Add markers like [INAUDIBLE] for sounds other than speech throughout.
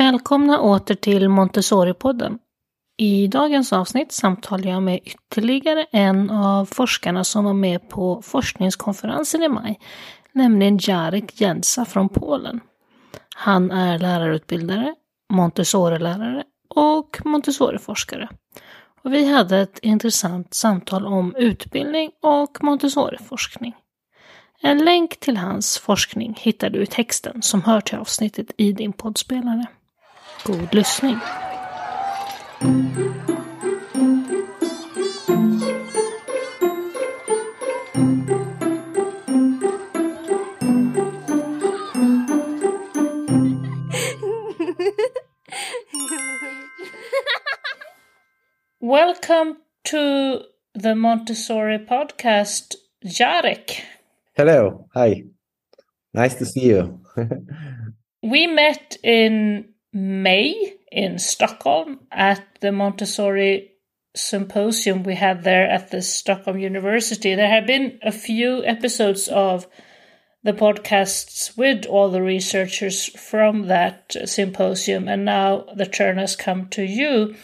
Välkomna åter till Montessori-podden. I dagens avsnitt samtalar jag med ytterligare en av forskarna som var med på forskningskonferensen i maj, nämligen Jarek Jensa från Polen. Han är lärarutbildare, Montessori-lärare och Montessori-forskare. Och vi hade ett intressant samtal om utbildning och Montessori-forskning. En länk till hans forskning hittar du i texten som hör till avsnittet i din poddspelare. God lyssning! Welcome to the Montessori podcast, Jarek. Hello. Hi. Nice to see you. [LAUGHS] we met in May in Stockholm at the Montessori symposium we had there at the Stockholm University. There have been a few episodes of the podcasts with all the researchers from that symposium, and now the turn has come to you.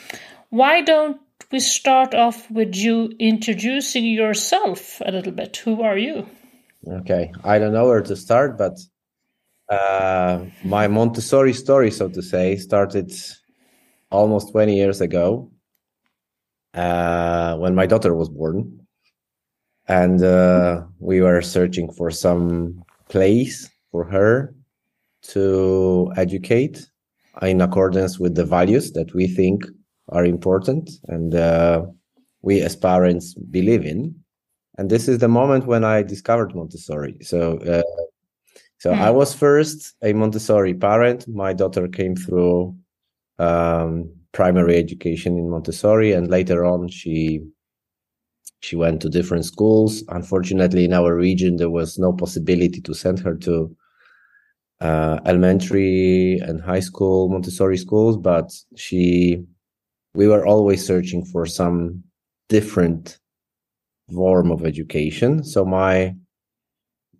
Why don't we start off with you introducing yourself a little bit? Who are you? Okay, I don't know where to start, but uh, my Montessori story, so to say, started almost 20 years ago uh, when my daughter was born. And uh, we were searching for some place for her to educate in accordance with the values that we think are important and uh, we as parents believe in and this is the moment when I discovered Montessori. So, uh, so mm. I was first a Montessori parent. My daughter came through um, primary education in Montessori, and later on she she went to different schools. Unfortunately, in our region, there was no possibility to send her to uh, elementary and high school Montessori schools, but she we were always searching for some different form of education. So my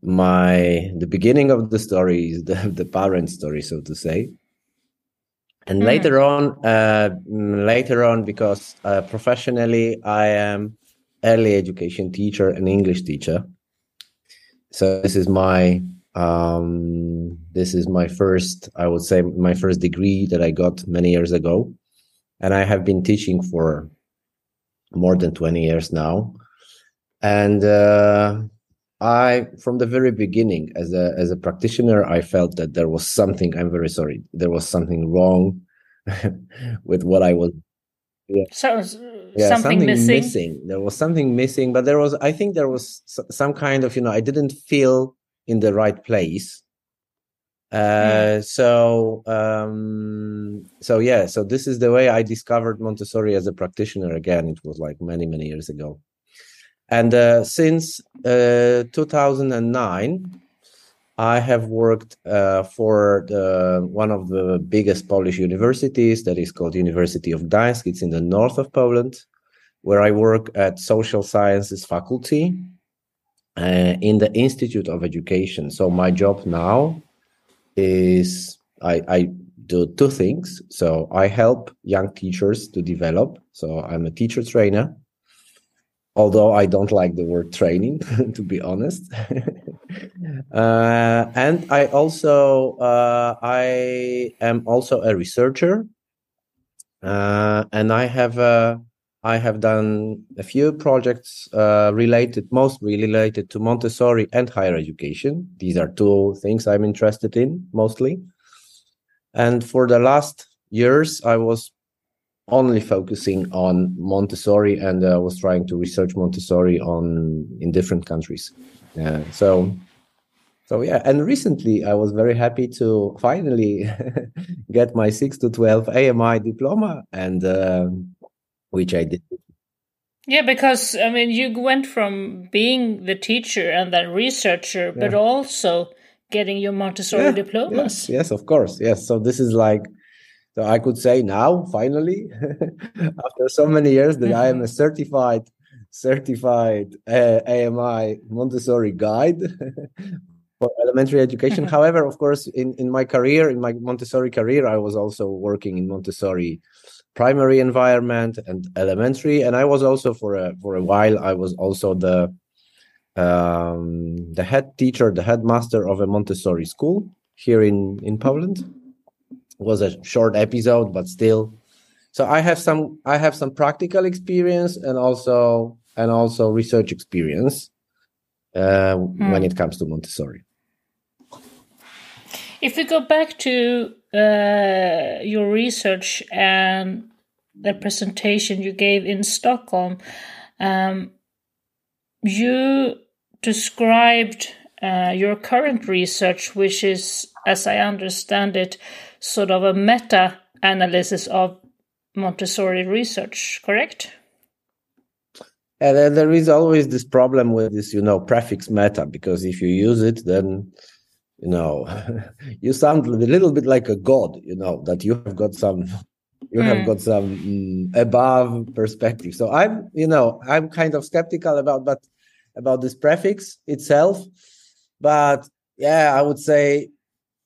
my the beginning of the story is the, [LAUGHS] the parent story, so to say. And mm. later on, uh, later on, because uh, professionally I am early education teacher and English teacher. So this is my um, this is my first, I would say, my first degree that I got many years ago, and I have been teaching for more than twenty years now and uh, I, from the very beginning, as a as a practitioner, I felt that there was something. I'm very sorry. There was something wrong [LAUGHS] with what I was. Yeah. So, yeah, something, something missing? missing. There was something missing, but there was. I think there was some kind of. You know, I didn't feel in the right place. Uh, mm. so um, so yeah. So this is the way I discovered Montessori as a practitioner. Again, it was like many many years ago. And uh, since uh, 2009, I have worked uh, for the, one of the biggest Polish universities that is called University of Gdańsk. It's in the north of Poland, where I work at social sciences faculty uh, in the Institute of Education. So my job now is I, I do two things. So I help young teachers to develop. So I'm a teacher trainer although I don't like the word training, [LAUGHS] to be honest. [LAUGHS] uh, and I also uh, I am also a researcher, uh, and I have uh, I have done a few projects uh, related, mostly related to Montessori and higher education. These are two things I'm interested in mostly. And for the last years, I was only focusing on Montessori and uh, was trying to research Montessori on in different countries. Yeah, so so yeah, and recently I was very happy to finally [LAUGHS] get my six to twelve AMI diploma, and uh, which I did. Yeah, because I mean, you went from being the teacher and then researcher, yeah. but also getting your Montessori yeah, diplomas. Yes, yes, of course, yes. So this is like so I could say now, finally, [LAUGHS] after so many years, that I am a [LAUGHS] certified certified uh, AMI Montessori guide. [LAUGHS] for elementary education. However, of course, in, in my career, in my Montessori career, I was also working in Montessori primary environment and elementary, and I was also for a for a while I was also the um, the head teacher, the headmaster of a Montessori school here in in Poland. Was a short episode, but still. So I have some I have some practical experience and also and also research experience uh, mm. when it comes to Montessori. If we go back to uh, your research and the presentation you gave in Stockholm, um, you described uh, your current research, which is, as I understand it, sort of a meta analysis of Montessori research, correct? And then there is always this problem with this, you know, prefix meta, because if you use it, then you know [LAUGHS] you sound a little bit like a god you know that you have got some you mm. have hmm. got some mm, above perspective so i'm you know i'm kind of skeptical about but about this prefix itself but yeah i would say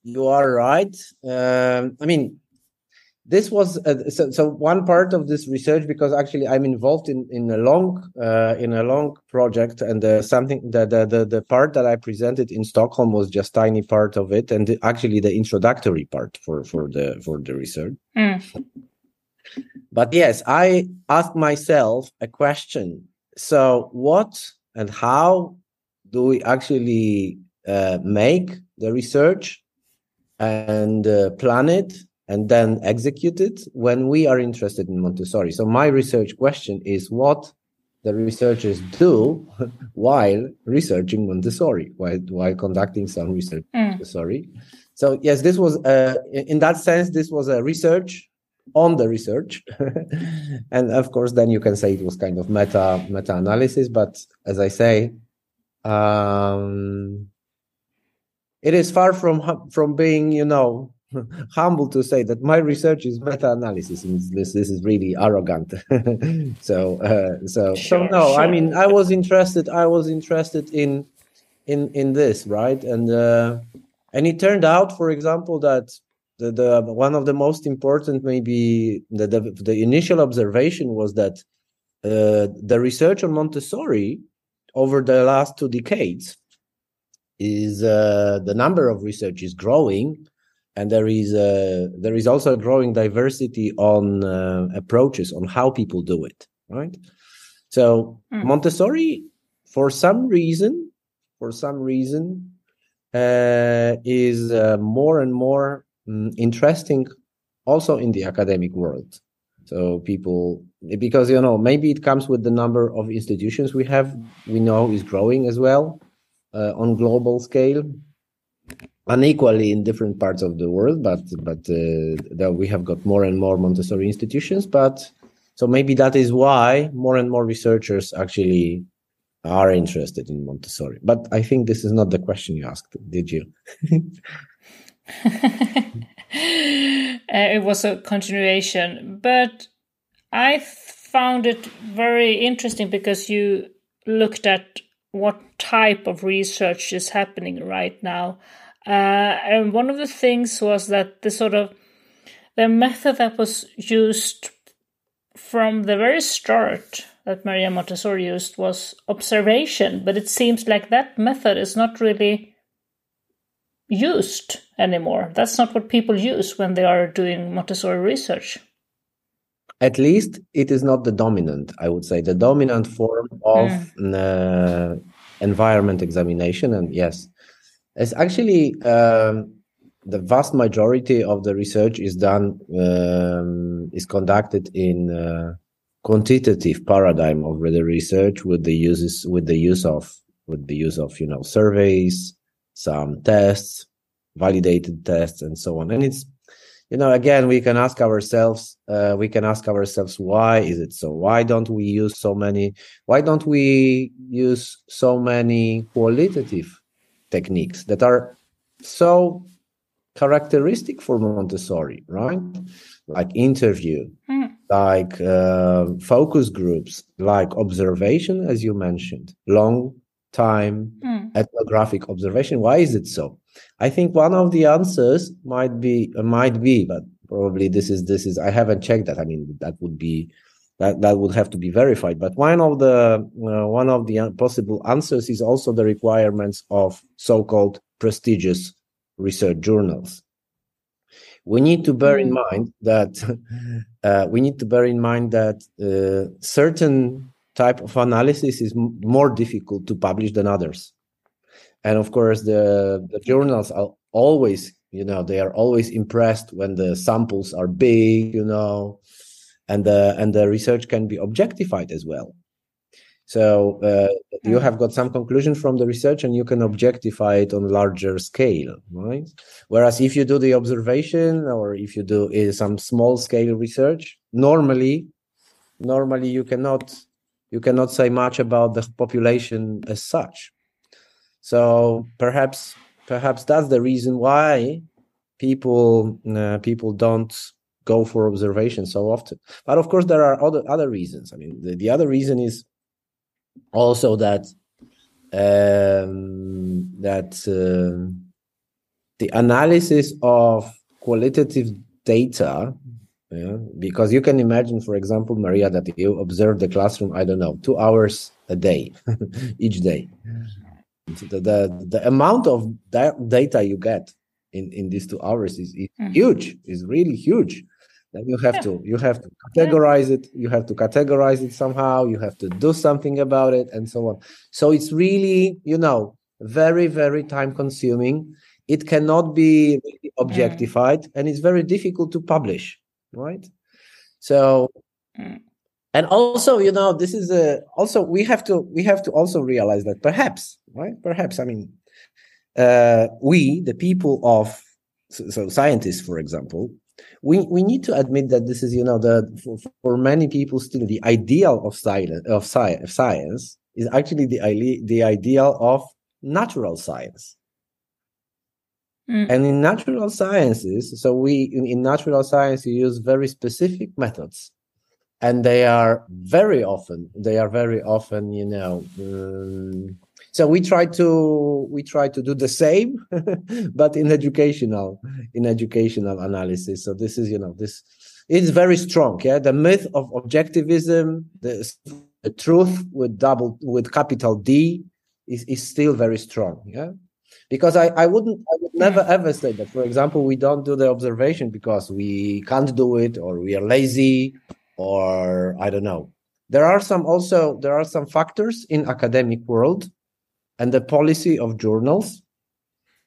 you are right. Um, i mean this was uh, so, so, one part of this research because actually i'm involved in in a long uh, in a long project and uh, something that the, the the part that i presented in stockholm was just tiny part of it and the, actually the introductory part for for the for the research. Mm. but yes i asked myself a question. So what and how do we actually uh, make the research and uh, plan it and then execute it when we are interested in Montessori. So my research question is what the researchers do [LAUGHS] while researching Montessori, while while conducting some research mm. Montessori. So yes, this was uh, in that sense this was a research on the research, [LAUGHS] and of course then you can say it was kind of meta meta analysis. But as I say, um, it is far from from being you know [LAUGHS] humble to say that my research is meta-analysis and this this is really arrogant [LAUGHS] so uh, so sure, so no sure. i mean i was interested i was interested in in in this right and uh, and it turned out for example that the, the one of the most important maybe the the, the initial observation was that uh, the research on montessori over the last two decades is uh, the number of research is growing and there is a, there is also a growing diversity on uh, approaches on how people do it right? So mm. montessori for some reason for some reason uh, is uh, more and more um, interesting also in the academic world. So people because you know maybe it comes with the number of institutions we have we know is growing as well uh, on global scale unequally in different parts of the world, but but uh, that we have got more and more Montessori institutions. But so maybe that is why more and more researchers actually are interested in Montessori. But I think this is not the question you asked, did you? [LAUGHS] uh, it was a continuation, but I found it very interesting because you looked at what type of research is happening right now uh, and one of the things was that the sort of the method that was used from the very start that Maria Montessori used was observation, but it seems like that method is not really used anymore. That's not what people use when they are doing Montessori research. At least it is not the dominant, I would say, the dominant form of mm. uh, environment examination. And yes, it's actually um, the vast majority of the research is done um, is conducted in uh, quantitative paradigm of the research with the uses with the use of with the use of you know surveys, some tests, validated tests, and so on. And it's you know again we can ask ourselves uh, we can ask ourselves why is it so why don't we use so many why don't we use so many qualitative techniques that are so characteristic for Montessori, right? Like interview, mm. like uh, focus groups, like observation, as you mentioned, long time Mm. ethnographic observation. Why is it so? I think one of the answers might be uh, might be, but probably this is this is I haven't checked that. I mean, that would be that that would have to be verified. But one of the uh, one of the uh, possible answers is also the requirements of so-called prestigious research journals. We need to bear in mind that [LAUGHS] uh, we need to bear in mind that uh, certain type of analysis is more difficult to publish than others and of course the the journals are always you know they are always impressed when the samples are big you know and the and the research can be objectified as well. So uh, you have got some conclusion from the research and you can objectify it on larger scale right? Whereas if you do the observation or if you do uh, some small scale research normally normally you cannot you cannot say much about the population as such so perhaps perhaps that's the reason why people uh, people don't go for observation so often. But of course there are other other reasons. I mean the, the other reason is also that um, that uh, the analysis of qualitative data yeah, because you can imagine for example maria that you observe the classroom i don't know two hours a day [LAUGHS] each day the, the the amount of da- data you get in in these two hours is, is Mhm. huge is really huge then you have Yeah. to you have to categorize it you have to categorize it somehow you have to do something about it and so on so it's really you know very very time consuming it cannot be really objectified and it's very difficult to publish right so Mm. And also you know this is a also we have to we have to also realize that perhaps right? Perhaps i mean uh we the people of so, so scientists for example we we need to admit that this is you know the for, for many people still the ideal of silence of science, of science is actually the the ideal of natural science. Mm. and in natural sciences so we in, in natural science you use very specific methods and they are very often they are very often you know um, so we try to we try to do the same [LAUGHS] but in educational in educational analysis. So this is you know this it's very strong yeah? The myth of objectivism the, the truth with double with capital d is, is still very strong yeah? Because I, I wouldn't I would never ever say that for example we don't do the observation because we can't do it or we are lazy or I don't know. There are some also there are some factors in academic world and the policy of journals.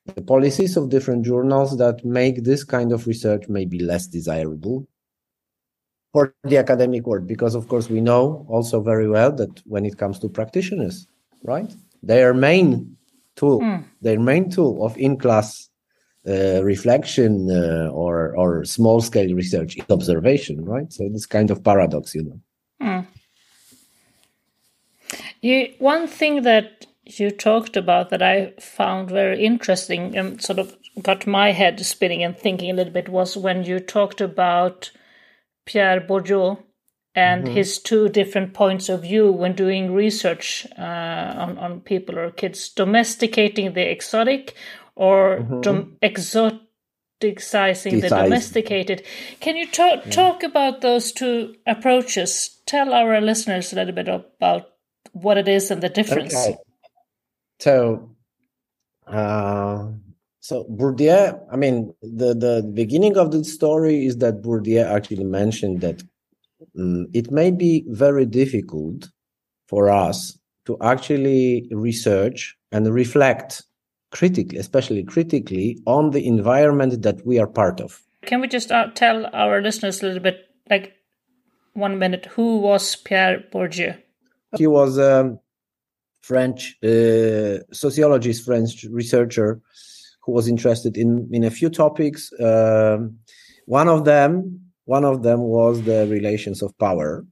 The policies of different journals that make this kind of research maybe less desirable for the academic world because of course we know also very well that when it comes to practitioners right? Their main tool Mm. their main tool of in-class uh, reflection uh, or or small scale research is observation right? So this kind of paradox you know. Mm. You one thing that you talked about that I found very interesting and sort of got my head spinning and thinking a little bit was when you talked about Pierre Bourdieu and his two different points of view when doing research uh, on on people or kids, domesticating the exotic or dom- exoticizing the domesticated. Can you talk talk about those two approaches? Tell our listeners a little bit about what it is and the difference. Okay. So, uh, so Bourdieu, I mean, the, the beginning of the story is that Bourdieu actually mentioned that mm, it may be very difficult for us to actually research and reflect critically, especially critically, on the environment that we are part of. Can we just uh, tell our listeners a little bit, like one minute, who was Pierre Bourdieu? He was a French uh, sociologist, French researcher who was interested in in a few topics. Um, one of them, one of them was the relations of power,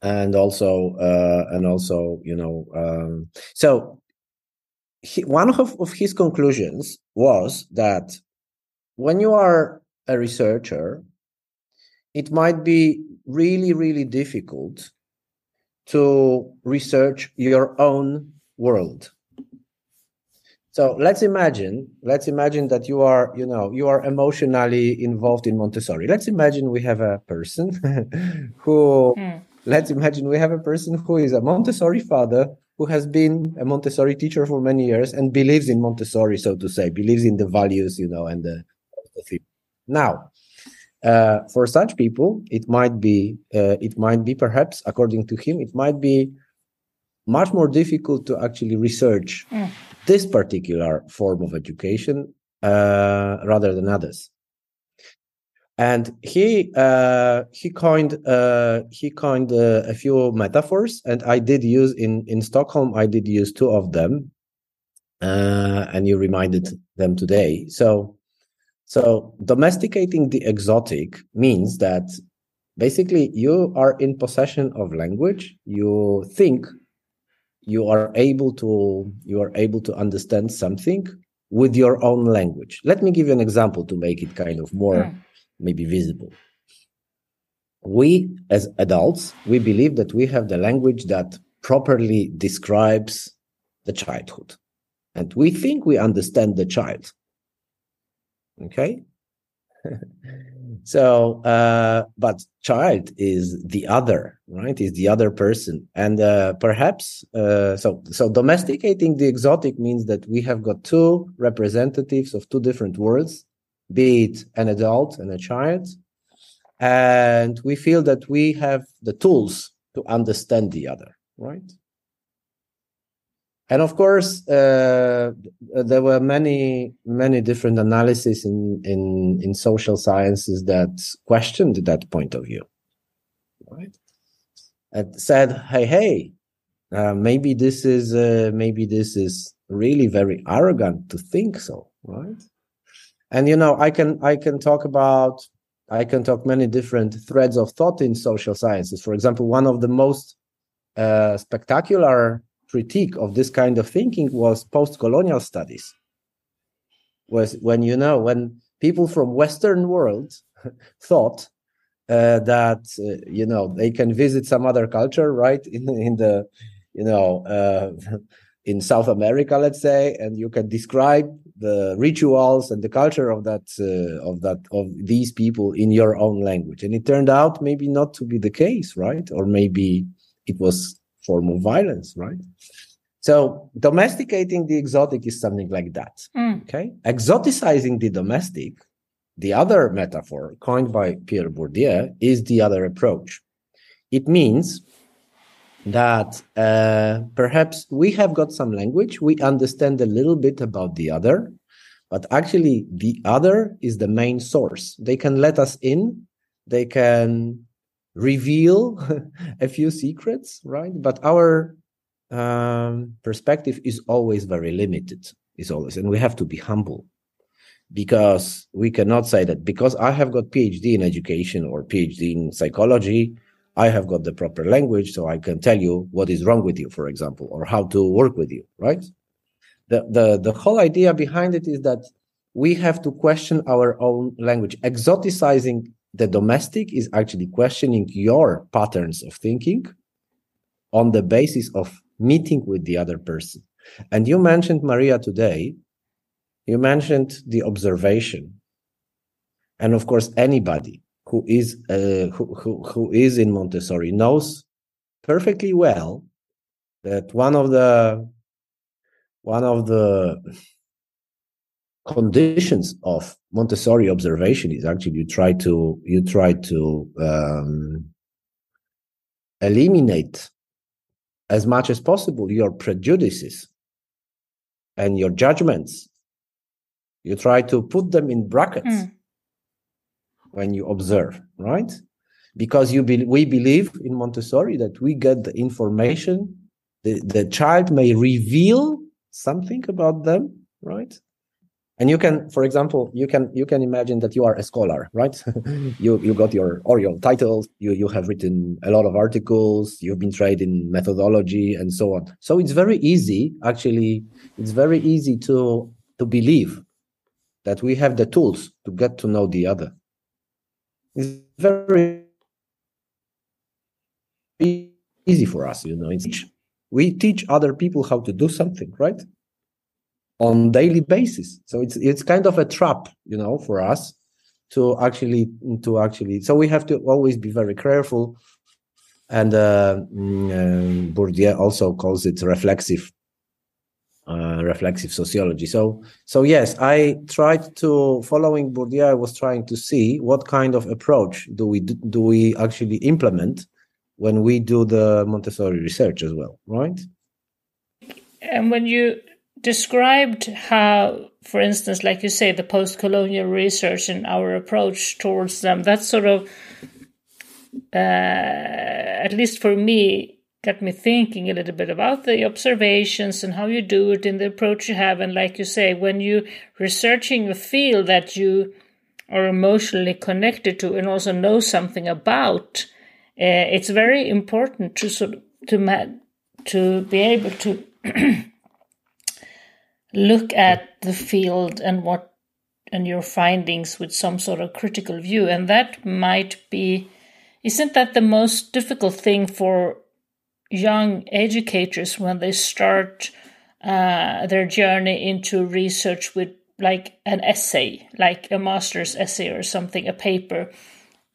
and also uh, and also you know um, so he, one of, of his conclusions was that when you are a researcher, it might be really really difficult to research your own world. So let's imagine, let's imagine that you are, you know, you are emotionally involved in Montessori. Let's imagine we have a person [LAUGHS] who, mm. let's imagine we have a person who is a Montessori father who has been a Montessori teacher for many years and believes in Montessori, so to say, believes in the values, you know, and the, the now. Uh, for such people, it might be, uh, it might be perhaps, according to him, it might be much more difficult to actually research mm. this particular form of education uh, rather than others. And he uh, he coined uh, he coined uh, a few metaphors, and I did use in in Stockholm. I did use two of them, uh, and you reminded them today. So so domesticating the exotic means that basically you are in possession of language. You think you are able to you are able to understand something with your own language let me give you an example to make it kind of more mm. Maybe visible. We as adults we believe that we have the language that properly describes the childhood. And we think we understand the child. Okay? [LAUGHS] So uh, but child is the other right? Is the other person. And uh, perhaps uh, so so domesticating the exotic means that we have got two representatives of two different worlds be it an adult and a child. And we feel that we have the tools to understand the other right? And of course uh, there were many many different analyses in in in social sciences that questioned that point of view right? And said hey hey uh, maybe this is uh, maybe this is really very arrogant to think so right and you know i can i can talk about i can talk many different threads of thought in social sciences. For example one of the most uh, spectacular critique of this kind of thinking was post-colonial studies. Was when you know when people from western world [LAUGHS] thought uh, that uh, you know they can visit some other culture right in in the you know uh, [LAUGHS] in south america let's say and you can describe the rituals and the culture of that uh, of that of these people in your own language and it turned out maybe not to be the case right or maybe it was form of violence, right? So domesticating the exotic is something like that. Mm. Okay. Exoticizing the domestic, the other metaphor coined by Pierre Bourdieu is the other approach. It means that uh, perhaps we have got some language, we understand a little bit about the other, but actually the other is the main source. They can let us in, they can reveal [LAUGHS] a few secrets, right? But our um, perspective is always very limited. Is always, and we have to be humble because we cannot say that because I have got PhD in education or PhD in psychology, I have got the proper language, so I can tell you what is wrong with you, for example, or how to work with you, right? The the the whole idea behind it is that we have to question our own language, exoticizing the domestic is actually questioning your patterns of thinking on the basis of meeting with the other person. And you mentioned Maria today, you mentioned the observation. And of course, anybody who is uh, who, who, who is in Montessori knows perfectly well that one of the one of the conditions of Montessori observation is actually you try to you try to um, eliminate as much as possible your prejudices and your judgments. You try to put them in brackets mm. When you observe, right? Because you be, we believe in Montessori that we get the information, the, the child may reveal something about them, right? and you can for example you can you can imagine that you are a scholar right [LAUGHS] you you got your or your titles you you have written a lot of articles you've been trained in methodology and so on so it's very easy actually it's very easy to to believe that we have the tools to get to know the other it's very easy for us you know it's we teach other people how to do something, right? On daily basis. So it's it's kind of a trap, you know, for us to actually to actually. So we have to always be very careful. And uh, um, Bourdieu also calls it reflexive uh, reflexive sociology. So, so yes, I tried to following Bourdieu. I was trying to see what kind of approach do we do we actually implement when we do the Montessori research as well, right? And when you described how, for instance, like you say, the post-colonial research and our approach towards them, that's sort of, uh, at least for me, got me thinking a little bit about the observations and how you do it and the approach you have. And like you say, when you researching a field that you are emotionally connected to and also know something about, uh, it's very important to sort of, to to be able to [CLEARS THROAT] look at the field and what and your findings with some sort of critical view and that might be isn't that the most difficult thing for young educators when they start uh, their journey into research with like an essay, like a master's essay or something, a paper,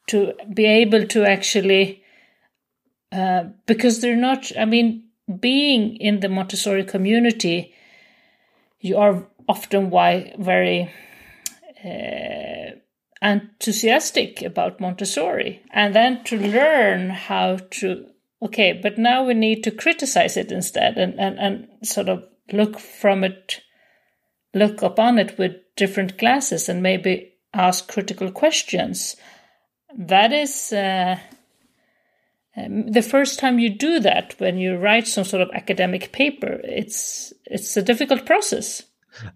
to be able to actually, uh, because they're not, I mean, being in the Montessori community, you are often why very uh, enthusiastic about Montessori, and then to learn how to okay, but now we need to criticize it instead and, and, and sort of look from it, look upon it with different glasses and maybe ask critical questions. That is uh, um, the first time you do that when you write some sort of academic paper. It's it's a difficult process.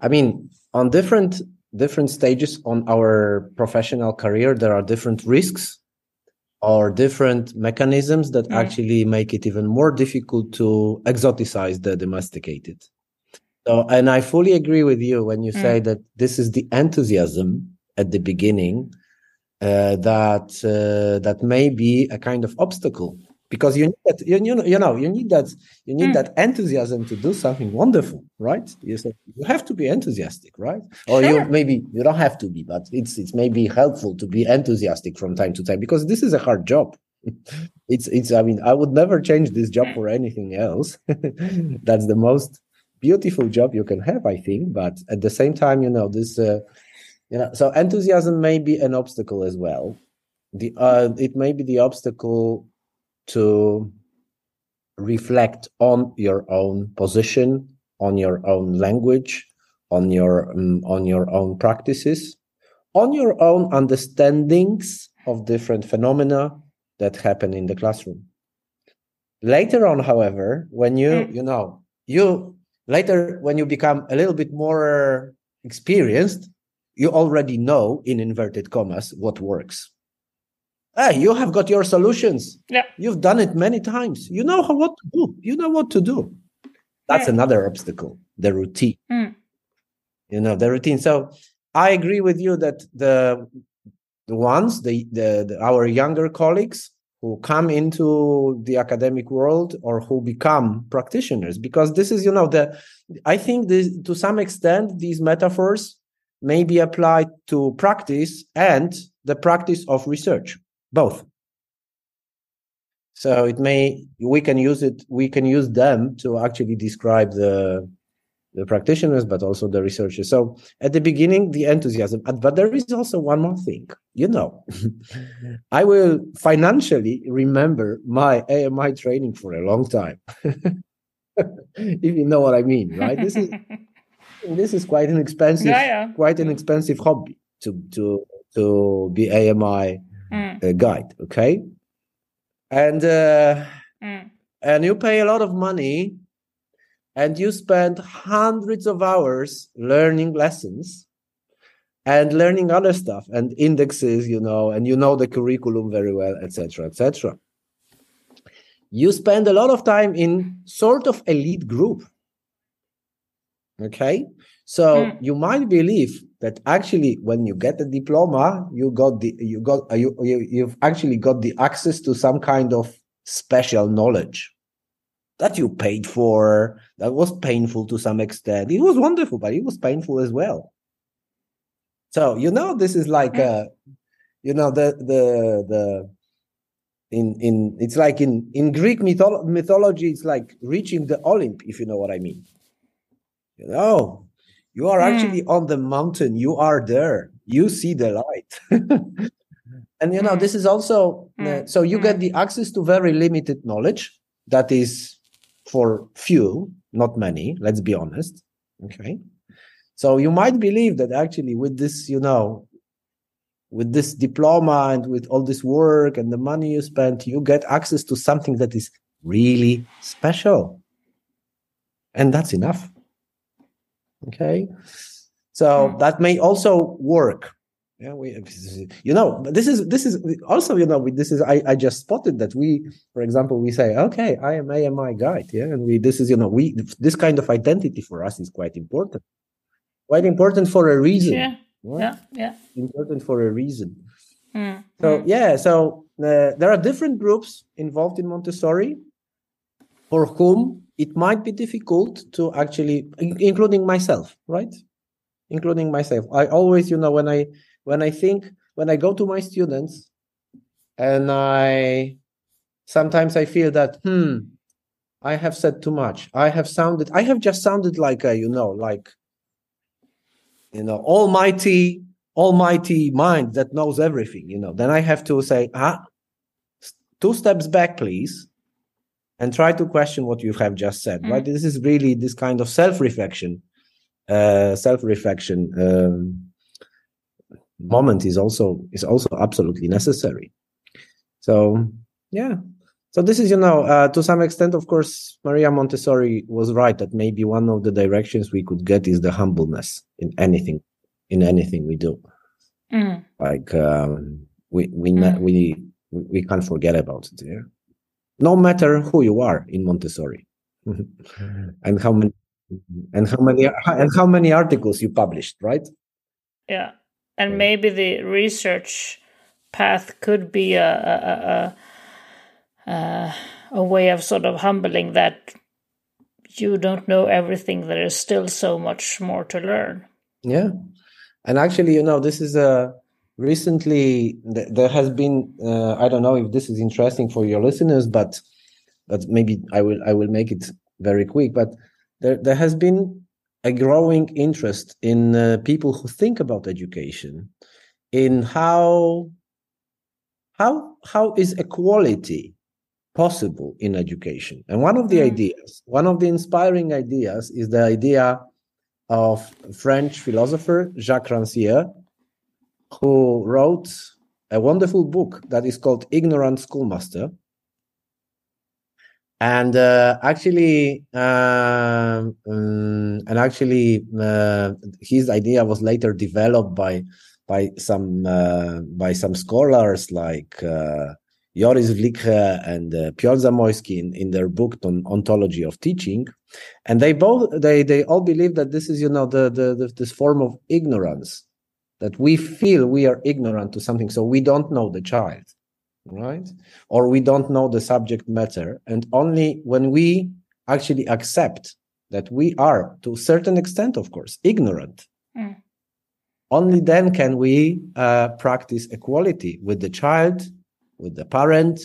I mean, on different different stages on our professional career, there are different risks or different mechanisms that mm. actually make it even more difficult to exoticize the domesticated. So, and I fully agree with you when you mm. say that this is the enthusiasm at the beginning uh, that uh, that may be a kind of obstacle because you need that you, you know you know you need that you need mm. that enthusiasm to do something wonderful right? You say you have to be enthusiastic right? Or sure. you maybe you don't have to be but it's it's maybe helpful to be enthusiastic from time to time because this is a hard job. [LAUGHS] It's it's i mean i would never change this job for anything else. [LAUGHS] That's the most beautiful job you can have i think but at the same time you know this uh, you know so enthusiasm may be an obstacle as well. The uh, it may be the obstacle to reflect on your own position, on your own language, on your um, on your own practices, on your own understandings of different phenomena that happen in the classroom. Later on, however, when you mm. you know you later when you become a little bit more experienced, you already know in inverted commas what works Hey, you have got your solutions. Yeah. You've done it many times. You know how, what to do. You know what to do. That's yeah. another obstacle, the routine. Mm. You know, the routine. So I agree with you that the the ones, the, the, the our younger colleagues who come into the academic world or who become practitioners, because this is, you know, the I think this, to some extent these metaphors may be applied to practice and the practice of research both. So it may we can use it we can use them to actually describe the the practitioners but also the researchers. So at the beginning the enthusiasm. But there is also one more thing. You know [LAUGHS] i will financially remember my ami training for a long time. [LAUGHS] If you know what i mean right? This is [LAUGHS] this is quite an expensive yeah, yeah. quite an expensive hobby to to to be ami mm. guide okay and uh, mm. and you pay a lot of money and you spend hundreds of hours learning lessons and learning other stuff and indexes you know and you know the curriculum very well etc etc you spend a lot of time in sort of elite group okay so mm. you might believe that actually when you get the diploma you got the you got uh, you, you you've actually got the access to some kind of special knowledge that you paid for, that was painful to some extent. It was wonderful, but it was painful as well. So, you know, this is like, uh, you know, the, the, the, in, in, it's like in, in Greek mytholo- mythology, it's like reaching the Olymp, if you know what I mean. You know, you are mm. actually on the mountain, you are there, you see the light. [LAUGHS] and, you know, mm. this is also, uh, mm. so you get hmm. the access to very limited knowledge that is for few, not many, let's be honest. Okay. So you might believe that actually with this, you know, with this diploma and with all this work and the money you spent, you get access to something that is really special. And that's enough. Okay. So hmm. that may also work. Yeah we you know this is this is also you know this is i i just spotted that we for example we say okay i am ami guide yeah and we this is you know we this kind of identity for us is quite important. Quite important for a reason. Yeah. Yeah. Yeah important for a reason. Mm. so yeah so uh, there are different groups involved in montessori for whom it might be difficult to actually including myself right? Including myself. I always you know when i when I think when I go to my students and I sometimes I feel that hmm I have said too much. I have sounded I have just sounded like a you know like you know almighty almighty mind that knows everything you know. Then I have to say ah two steps back please and try to question what you have just said mm. right this is really this kind of self reflection uh self reflection um moment is also is also absolutely necessary so yeah so this is you know uh, to some extent of course maria montessori was right that maybe one of the directions we could get is the humbleness in anything in anything we do mm. like um, we we mm. we we can't forget about it yeah no matter who you are in montessori. Mm-hmm. And how many and how many and how many articles you published right? Yeah. And maybe the research path could be a a, a, a, a way of sort of humbling that you don't know everything. There is still so much more to learn. Yeah. And actually you know this is a recently there has been uh, i don't know if this is interesting for your listeners but but maybe i will i will make it very quick but there, there has been a growing interest in uh, people who think about education in how how how is equality possible in education and one of the mm. ideas one of the inspiring ideas is the idea of french philosopher jacques rancière who wrote a wonderful book that is called ignorant schoolmaster. And uh, actually um, um, and actually uh, his idea was later developed by by some uh, by some scholars like uh, Joris Vlieghe and uh, Piotr Zamojski in, in their book on ontology of teaching, and they both they they all believe that this is you know the, the, the this form of ignorance that we feel we are ignorant to something, so we don't know the child right? Or we don't know the subject matter. And only when we actually accept that we are, to a certain extent, of course, ignorant, mm. only then can we uh, practice equality with the child, with the parent.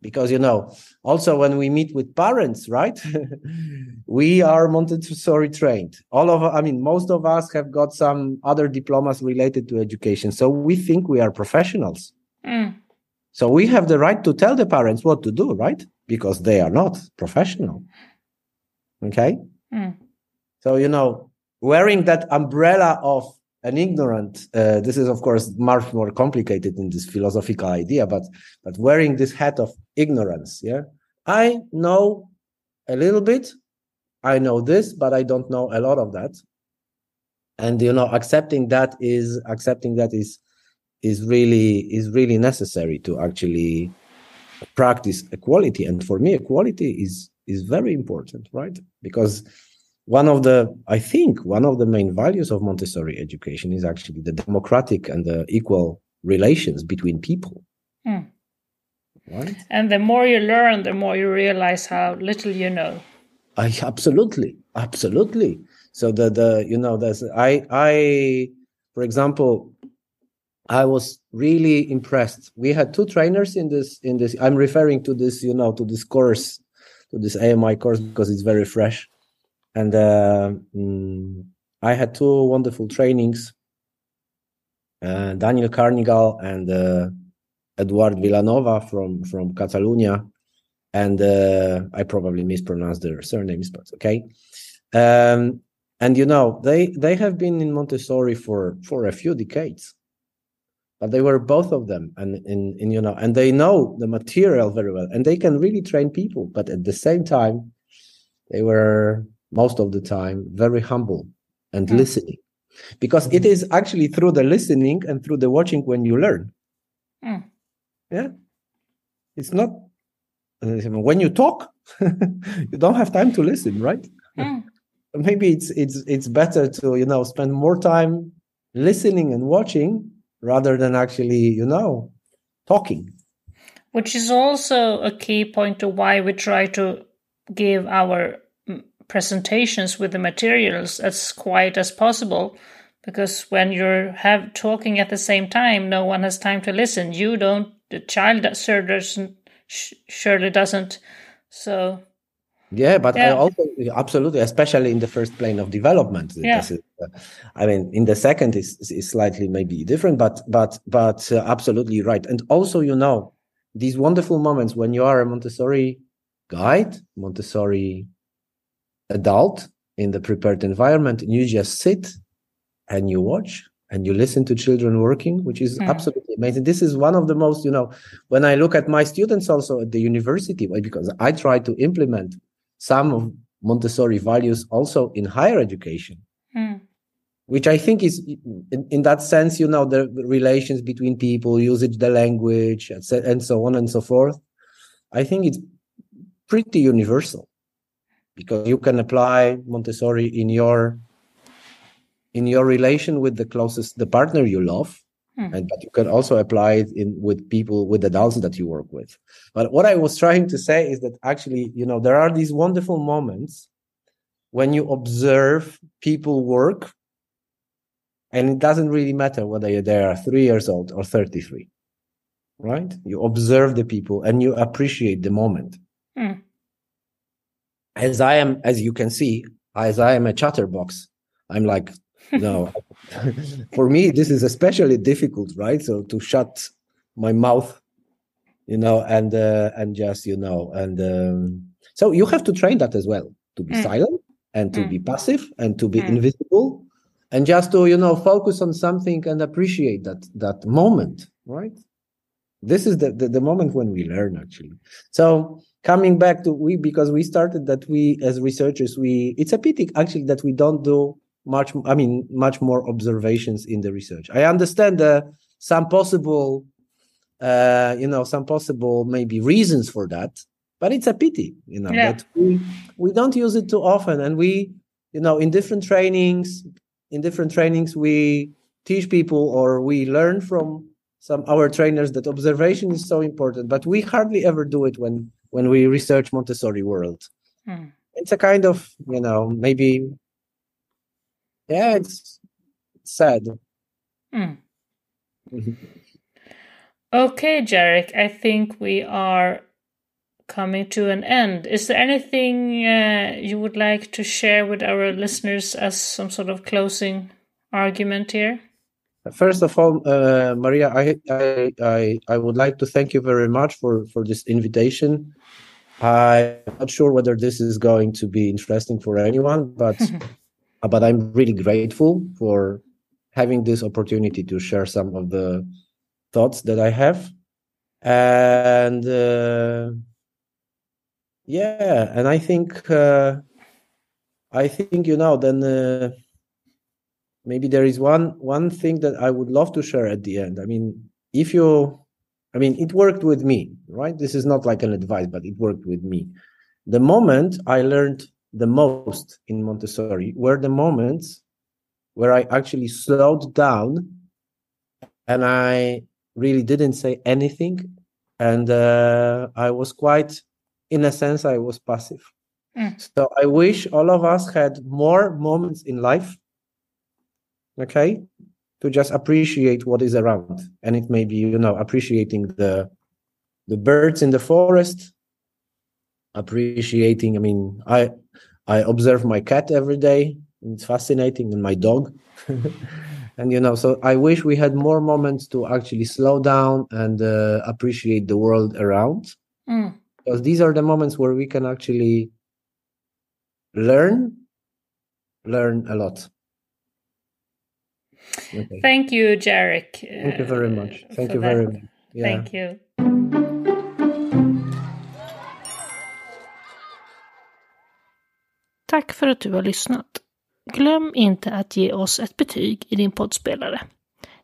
Because, you know, also when we meet with parents, right? [LAUGHS] we are Montessori trained. All of, I mean, most of us have got some other diplomas related to education. So we think we are professionals. Mm so we have the right to tell the parents what to do, right? Because they are not professional. Okay. Mm. So, you know, wearing that umbrella of an ignorant, uh, this is of course much more complicated in this philosophical idea, but, but wearing this hat of ignorance. Yeah. I know a little bit. I know this, but I don't know a lot of that. And, you know, accepting that is, accepting that is, is really is really necessary to actually practice equality and for me equality is is very important right because one of the i think one of the main values of montessori education is actually the democratic and the equal relations between people mm. Right? And the more you learn, the more you realize how little you know. I absolutely, absolutely. So the the you know there's I I for example, I was really impressed. We had two trainers in this in this. I'm referring to this you know to this course, to this AMI course because it's very fresh, and uh, mm, I had two wonderful trainings. Uh, Daniel Carnigal and uh, Eduard Villanova from from Catalonia, and uh, I probably mispronounced their surnames, but okay. Um, and you know they they have been in Montessori for for a few decades, but they were both of them, and in, in you know, and they know the material very well, and they can really train people. But at the same time, they were most of the time very humble and mm. listening, because it is actually through the listening and through the watching when you learn. Mm. Yeah, it's not when you talk, [LAUGHS] you don't have time to listen, right? Mm. [LAUGHS] Maybe it's it's it's better to you know spend more time listening and watching rather than actually you know talking. Which is also a key point to why we try to give our mm, presentations with the materials as quiet as possible because when you're have talking at the same time no one has time to listen you don't the child that sure doesn't surely doesn't. So yeah, but yeah. I also absolutely, especially in the first plane of development. Yeah. Is, uh, I mean, in the second is is slightly maybe different, but but but uh, absolutely right. And also, you know, these wonderful moments when you are a Montessori guide, Montessori adult in the prepared environment, and you just sit and you watch and you listen to children working, which is mm. absolutely amazing. This is one of the most, you know, when I look at my students also at the university, because I try to implement some of Montessori values also in higher education, mm. which I think is, in, in, that sense, you know, the relations between people, usage the language, and so on and so forth. I think it's pretty universal because you can apply Montessori in your in your relation with the closest the partner you love mm. and but you can also apply it in with people with adults that you work with but what i was trying to say is that actually you know there are these wonderful moments when you observe people work and it doesn't really matter whether they are 3 years old or 33 right you observe the people and you appreciate the moment mm. as i am as you can see as i am a chatterbox i'm like no [LAUGHS] for me this is especially difficult right so to shut my mouth you know and uh, and just you know and um, so you have to train that as well to be mm. silent and to mm. be passive and to be mm. invisible and just to you know focus on something and appreciate that that moment right this is the, the, the moment when we learn actually so coming back to we because we started that we as researchers we it's a pity actually that we don't do much i mean much more observations in the research i understand uh, some possible uh, you know some possible maybe reasons for that but it's a pity you know yeah. that we we don't use it too often and we you know in different trainings in different trainings we teach people or we learn from some our trainers that observation is so important but we hardly ever do it when when we research montessori world hmm. it's a kind of you know maybe yeah, it's, sad. Mm. okay, Jarek, I think we are coming to an end. Is there anything uh, you would like to share with our listeners as some sort of closing argument here? First of all, uh, Maria, I, I, I I would like to thank you very much for for this invitation. I'm not sure whether this is going to be interesting for anyone, but [LAUGHS] but I'm really grateful for having this opportunity to share some of the thoughts that I have. And uh, yeah, and I think uh, I think you know then uh, maybe there is one one thing that I would love to share at the end. I mean, if you I mean, it worked with me, right? This is not like an advice, but it worked with me. The moment I learned the most in Montessori were the moments where I actually slowed down and I really didn't say anything and uh, I was quite, in a sense, I was passive. Mm. So I wish all of us had more moments in life, okay, to just appreciate what is around, and it may be, you know, appreciating the the birds in the forest, appreciating. I mean, I I observe my cat every day. It's fascinating, and my dog. [LAUGHS] and you know so i wish we had more moments to actually slow down and uh, appreciate the world around Mm. because these are the moments where we can actually learn learn a lot okay. Thank you, Jarek. thank you very much uh, thank you very much yeah. Thank you. Tack för att du har lyssnat. Glöm inte att ge oss ett betyg i din poddspelare.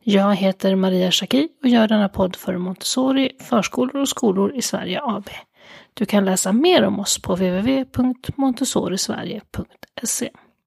Jag heter Maria Schacki och gör denna podd för Montessori, förskolor och skolor i Sverige AB. Du kan läsa mer om oss på www.montessorisverige.se.